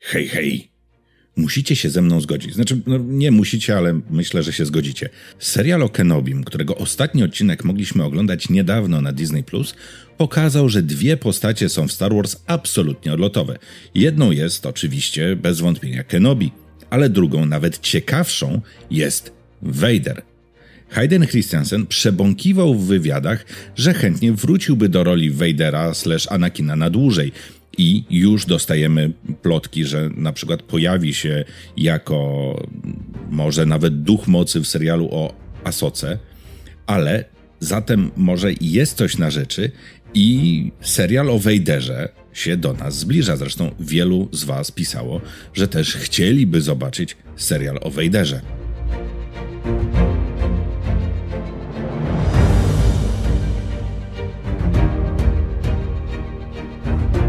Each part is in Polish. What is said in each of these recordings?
Hej, hej. Musicie się ze mną zgodzić. Znaczy, no, nie musicie, ale myślę, że się zgodzicie. Serial o Kenobim, którego ostatni odcinek mogliśmy oglądać niedawno na Disney Plus, pokazał, że dwie postacie są w Star Wars absolutnie odlotowe. Jedną jest oczywiście bez wątpienia Kenobi, ale drugą, nawet ciekawszą, jest Vader. Hayden Christensen przebąkiwał w wywiadach, że chętnie wróciłby do roli Vadera slash Anakina na dłużej i już dostajemy plotki, że na przykład pojawi się jako może nawet duch mocy w serialu o Asoce, ale zatem może jest coś na rzeczy i serial o Wejderze się do nas zbliża. Zresztą wielu z Was pisało, że też chcieliby zobaczyć serial o Wejderze.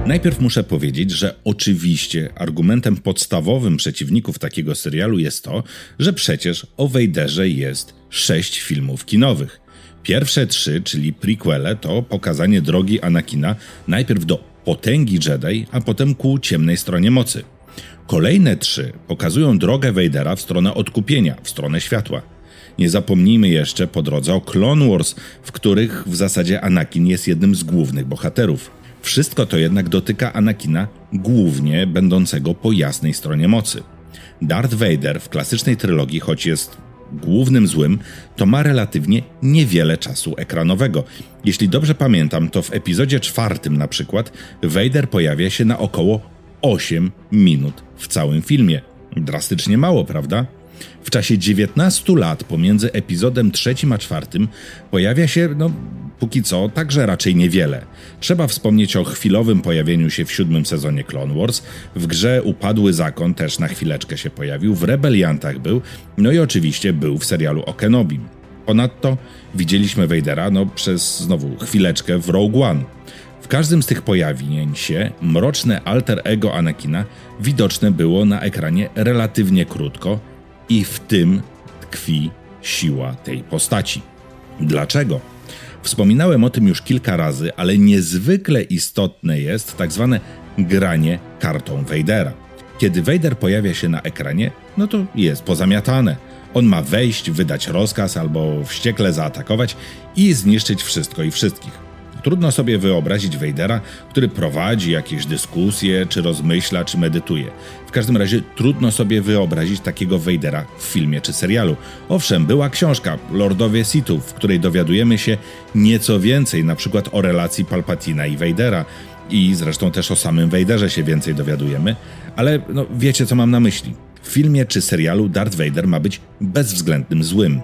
Najpierw muszę powiedzieć, że oczywiście argumentem podstawowym przeciwników takiego serialu jest to, że przecież o Wejderze jest sześć filmów kinowych. Pierwsze trzy, czyli prequele, to pokazanie drogi Anakina najpierw do potęgi Jedi, a potem ku ciemnej stronie mocy. Kolejne trzy pokazują drogę Wejdera w stronę odkupienia, w stronę światła. Nie zapomnijmy jeszcze po drodze o Clone Wars, w których w zasadzie Anakin jest jednym z głównych bohaterów. Wszystko to jednak dotyka Anakina głównie będącego po jasnej stronie mocy. Darth Vader w klasycznej trylogii, choć jest głównym złym, to ma relatywnie niewiele czasu ekranowego. Jeśli dobrze pamiętam, to w epizodzie czwartym na przykład Vader pojawia się na około 8 minut w całym filmie. Drastycznie mało, prawda? W czasie 19 lat pomiędzy epizodem trzecim a czwartym pojawia się, no, póki co, także raczej niewiele. Trzeba wspomnieć o chwilowym pojawieniu się w siódmym sezonie Clone Wars, w grze Upadły Zakon też na chwileczkę się pojawił, w Rebeliantach był, no i oczywiście był w serialu o. Ponadto widzieliśmy Vadera, no, przez znowu chwileczkę w Rogue One. W każdym z tych pojawień się mroczne alter ego Anakina widoczne było na ekranie relatywnie krótko i w tym tkwi siła tej postaci. Dlaczego? Wspominałem o tym już kilka razy, ale niezwykle istotne jest tak zwane granie kartą Vadera. Kiedy Vader pojawia się na ekranie, no to jest pozamiatane. On ma wejść, wydać rozkaz albo wściekle zaatakować i zniszczyć wszystko i wszystkich. Trudno sobie wyobrazić Wejdera, który prowadzi jakieś dyskusje, czy rozmyśla, czy medytuje. W każdym razie trudno sobie wyobrazić takiego Wejdera w filmie czy serialu. Owszem, była książka Lordowie Sithów, w której dowiadujemy się nieco więcej, na przykład o relacji Palpatina i Wejdera, i zresztą też o samym Wejderze się więcej dowiadujemy, ale no, wiecie co mam na myśli. W filmie czy serialu Darth Vader ma być bezwzględnym złym.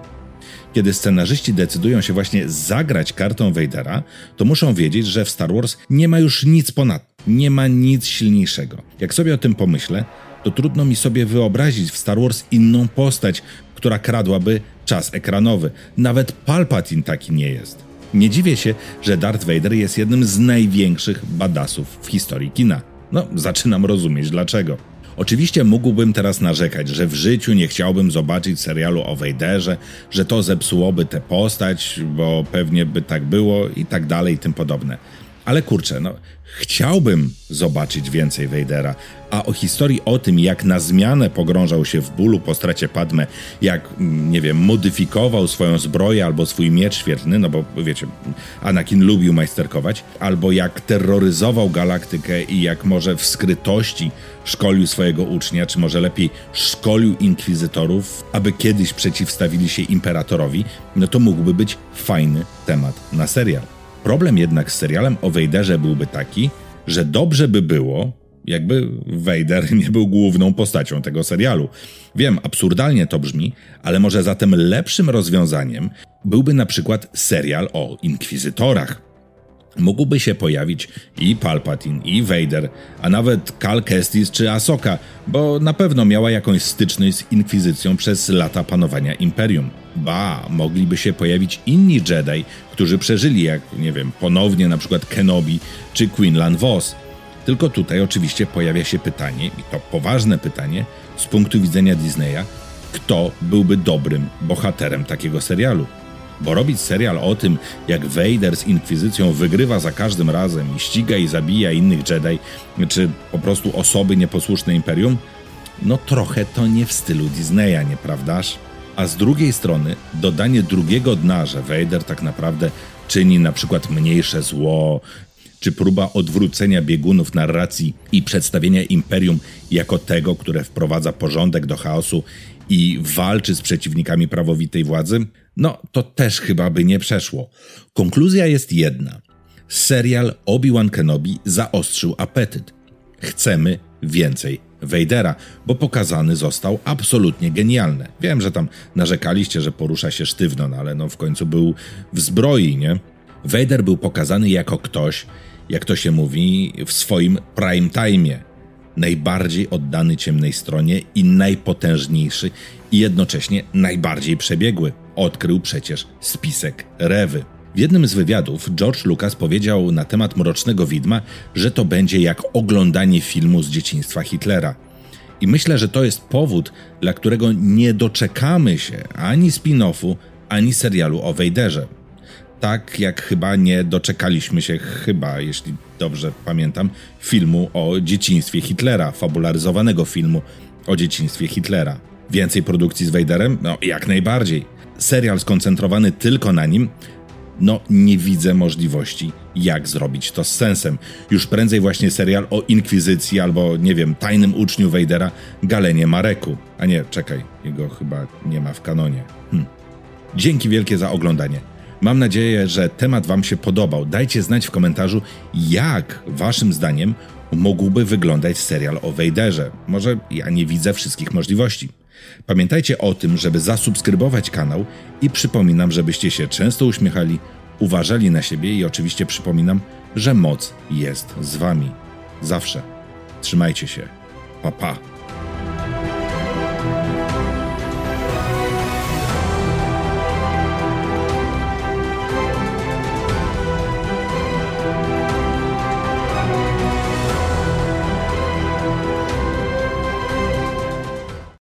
Kiedy scenarzyści decydują się właśnie zagrać kartą Vadera, to muszą wiedzieć, że w Star Wars nie ma już nic ponad, nie ma nic silniejszego. Jak sobie o tym pomyślę, to trudno mi sobie wyobrazić w Star Wars inną postać, która kradłaby czas ekranowy. Nawet Palpatine taki nie jest. Nie dziwię się, że Darth Vader jest jednym z największych badassów w historii kina. No, zaczynam rozumieć dlaczego. Oczywiście mógłbym teraz narzekać, że w życiu nie chciałbym zobaczyć serialu o Wejderze, że to zepsułoby tę postać, bo pewnie by tak było i tak dalej i tym podobne. Ale kurczę, no, chciałbym zobaczyć więcej Vadera, a o historii o tym, jak na zmianę pogrążał się w bólu po stracie Padme, jak, nie wiem, modyfikował swoją zbroję albo swój miecz świetny, no bo wiecie, Anakin lubił majsterkować, albo jak terroryzował galaktykę i jak może w skrytości szkolił swojego ucznia, czy może lepiej szkolił inkwizytorów, aby kiedyś przeciwstawili się imperatorowi, no to mógłby być fajny temat na serial. Problem jednak z serialem o Wejderze byłby taki, że dobrze by było, jakby Vader nie był główną postacią tego serialu. Wiem, absurdalnie to brzmi, ale może zatem lepszym rozwiązaniem byłby na przykład serial o inkwizytorach. Mógłby się pojawić i Palpatine, i Vader, a nawet Cal Kestis czy Ahsoka, bo na pewno miała jakąś styczność z Inkwizycją przez lata panowania Imperium. Ba, mogliby się pojawić inni Jedi, którzy przeżyli, jak, nie wiem, ponownie na przykład Kenobi czy Quinlan Vos. Tylko tutaj oczywiście pojawia się pytanie, i to poważne pytanie, z punktu widzenia Disneya, kto byłby dobrym bohaterem takiego serialu? Bo robić serial o tym, jak Vader z Inkwizycją wygrywa za każdym razem i ściga i zabija innych Jedi, czy po prostu osoby nieposłuszne Imperium, no trochę to nie w stylu Disneya, nieprawdaż? A z drugiej strony dodanie drugiego dna, że Vader tak naprawdę czyni na przykład mniejsze zło, czy próba odwrócenia biegunów narracji i przedstawienia imperium jako tego, które wprowadza porządek do chaosu i walczy z przeciwnikami prawowitej władzy, no to też chyba by nie przeszło. Konkluzja jest jedna. Serial Obi-Wan Kenobi zaostrzył apetyt. Chcemy więcej Vadera, bo pokazany został absolutnie genialny. Wiem, że tam narzekaliście, że porusza się sztywno, no ale no w końcu był w zbroi, nie? Vader był pokazany jako ktoś, jak to się mówi, w swoim prime time. Najbardziej oddany ciemnej stronie i najpotężniejszy i jednocześnie najbardziej przebiegły. Odkrył przecież spisek Rewy. W jednym z wywiadów George Lucas powiedział na temat Mrocznego Widma, że to będzie jak oglądanie filmu z dzieciństwa Hitlera. I myślę, że to jest powód, dla którego nie doczekamy się ani spin-offu, ani serialu o Wejderze. Tak jak chyba nie doczekaliśmy się, chyba, jeśli dobrze pamiętam, filmu o dzieciństwie Hitlera, fabularyzowanego filmu o dzieciństwie Hitlera. Więcej produkcji z Wejderem? No, jak najbardziej. Serial skoncentrowany tylko na nim no nie widzę możliwości, jak zrobić to z sensem. Już prędzej właśnie serial o Inkwizycji albo, nie wiem, tajnym uczniu Wejdera, Galenie Mareku. A nie, czekaj, jego chyba nie ma w kanonie. Hm. Dzięki wielkie za oglądanie. Mam nadzieję, że temat Wam się podobał. Dajcie znać w komentarzu, jak Waszym zdaniem mógłby wyglądać serial o Wejderze. Może ja nie widzę wszystkich możliwości. Pamiętajcie o tym, żeby zasubskrybować kanał i przypominam, żebyście się często uśmiechali, uważali na siebie i oczywiście przypominam, że moc jest z wami. Zawsze. Trzymajcie się. Pa pa.